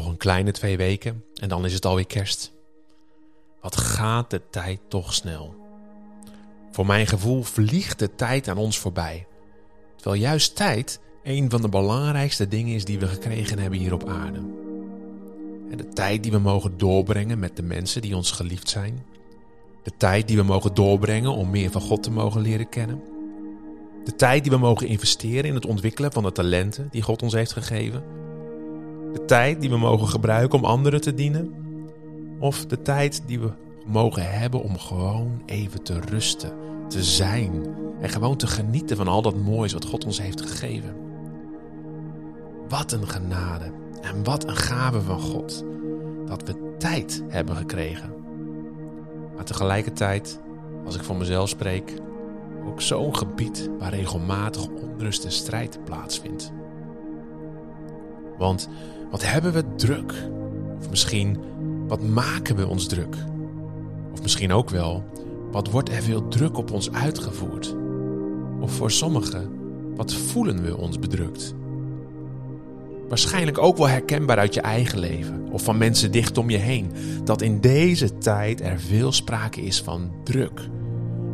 Nog een kleine twee weken en dan is het alweer kerst. Wat gaat de tijd toch snel? Voor mijn gevoel vliegt de tijd aan ons voorbij. Terwijl juist tijd een van de belangrijkste dingen is die we gekregen hebben hier op aarde. En de tijd die we mogen doorbrengen met de mensen die ons geliefd zijn. De tijd die we mogen doorbrengen om meer van God te mogen leren kennen. De tijd die we mogen investeren in het ontwikkelen van de talenten die God ons heeft gegeven. De tijd die we mogen gebruiken om anderen te dienen. Of de tijd die we mogen hebben om gewoon even te rusten, te zijn en gewoon te genieten van al dat moois wat God ons heeft gegeven. Wat een genade en wat een gave van God dat we tijd hebben gekregen. Maar tegelijkertijd, als ik voor mezelf spreek, ook zo'n gebied waar regelmatig onrust en strijd plaatsvindt. Want wat hebben we druk? Of misschien, wat maken we ons druk? Of misschien ook wel, wat wordt er veel druk op ons uitgevoerd? Of voor sommigen, wat voelen we ons bedrukt? Waarschijnlijk ook wel herkenbaar uit je eigen leven of van mensen dicht om je heen, dat in deze tijd er veel sprake is van druk.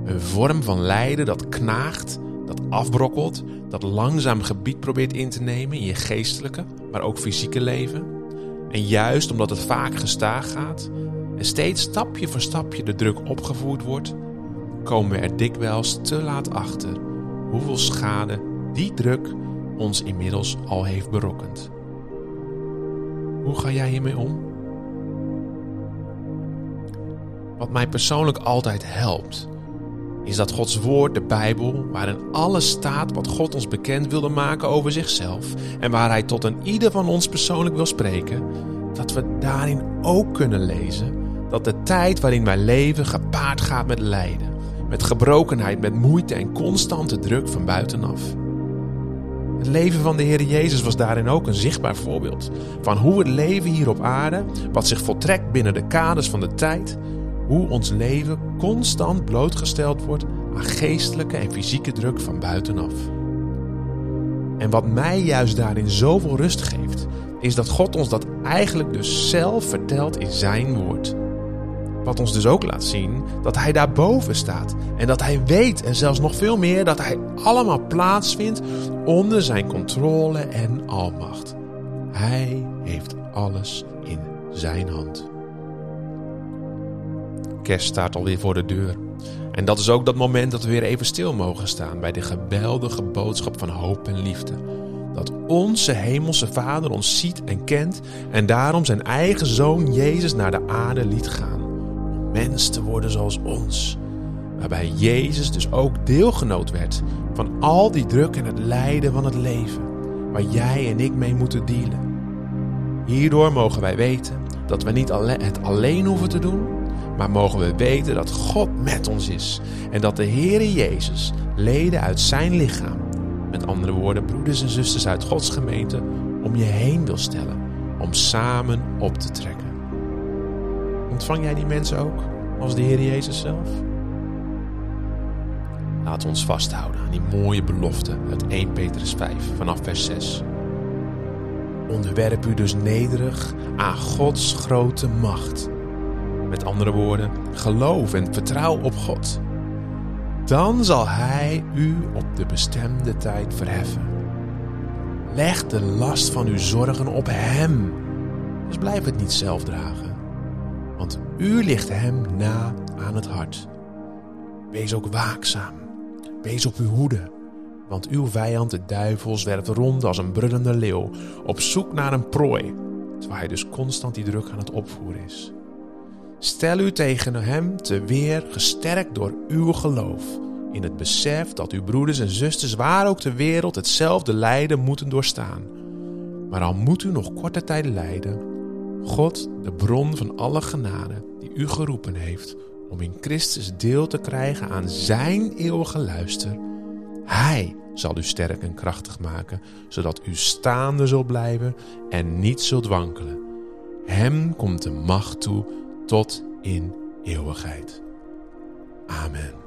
Een vorm van lijden dat knaagt, dat afbrokkelt, dat langzaam gebied probeert in te nemen in je geestelijke, maar ook fysieke leven. En juist omdat het vaak gestaag gaat en steeds stapje voor stapje de druk opgevoerd wordt, komen we er dikwijls te laat achter hoeveel schade die druk ons inmiddels al heeft berokkend. Hoe ga jij hiermee om? Wat mij persoonlijk altijd helpt, is dat Gods woord, de Bijbel, waarin alles staat wat God ons bekend wilde maken over zichzelf en waar Hij tot een ieder van ons persoonlijk wil spreken, dat we daarin ook kunnen lezen dat de tijd waarin wij leven gepaard gaat met lijden, met gebrokenheid, met moeite en constante druk van buitenaf. Het leven van de Heer Jezus was daarin ook een zichtbaar voorbeeld van hoe het leven hier op aarde, wat zich voltrekt binnen de kaders van de tijd, hoe ons leven constant blootgesteld wordt aan geestelijke en fysieke druk van buitenaf. En wat mij juist daarin zoveel rust geeft, is dat God ons dat eigenlijk dus zelf vertelt in Zijn woord. Wat ons dus ook laat zien dat Hij daarboven staat en dat Hij weet en zelfs nog veel meer dat Hij allemaal plaatsvindt onder Zijn controle en almacht. Hij heeft alles in Zijn hand. Kerst staat alweer voor de deur. En dat is ook dat moment dat we weer even stil mogen staan bij de geweldige boodschap van hoop en liefde. Dat onze Hemelse Vader ons ziet en kent en daarom zijn eigen Zoon Jezus naar de aarde liet gaan. Om mens te worden zoals ons. Waarbij Jezus dus ook deelgenoot werd van al die druk en het lijden van het leven. Waar jij en ik mee moeten dealen. Hierdoor mogen wij weten dat we niet het alleen hoeven te doen, maar mogen we weten dat God met ons is en dat de Heere Jezus leden uit zijn lichaam, met andere woorden broeders en zusters uit Gods gemeente, om je heen wil stellen, om samen op te trekken. Ontvang jij die mensen ook als de Heer Jezus zelf? Laat ons vasthouden aan die mooie belofte uit 1 Petrus 5 vanaf vers 6. Onderwerp u dus nederig aan Gods grote macht met andere woorden, geloof en vertrouw op God. Dan zal Hij u op de bestemde tijd verheffen. Leg de last van uw zorgen op Hem. Dus blijf het niet zelf dragen. Want u ligt Hem na aan het hart. Wees ook waakzaam. Wees op uw hoede. Want uw vijand, de duivel, zwerft rond als een brullende leeuw op zoek naar een prooi. Terwijl hij dus constant die druk aan het opvoeren is. Stel u tegen hem te weer, gesterkt door uw geloof. In het besef dat uw broeders en zusters, waar ook ter wereld, hetzelfde lijden moeten doorstaan. Maar al moet u nog korte tijd lijden, God, de bron van alle genade, die u geroepen heeft om in Christus deel te krijgen aan zijn eeuwige luister, hij zal u sterk en krachtig maken, zodat u staande zult blijven en niet zult wankelen. Hem komt de macht toe tot in eeuwigheid. Amen.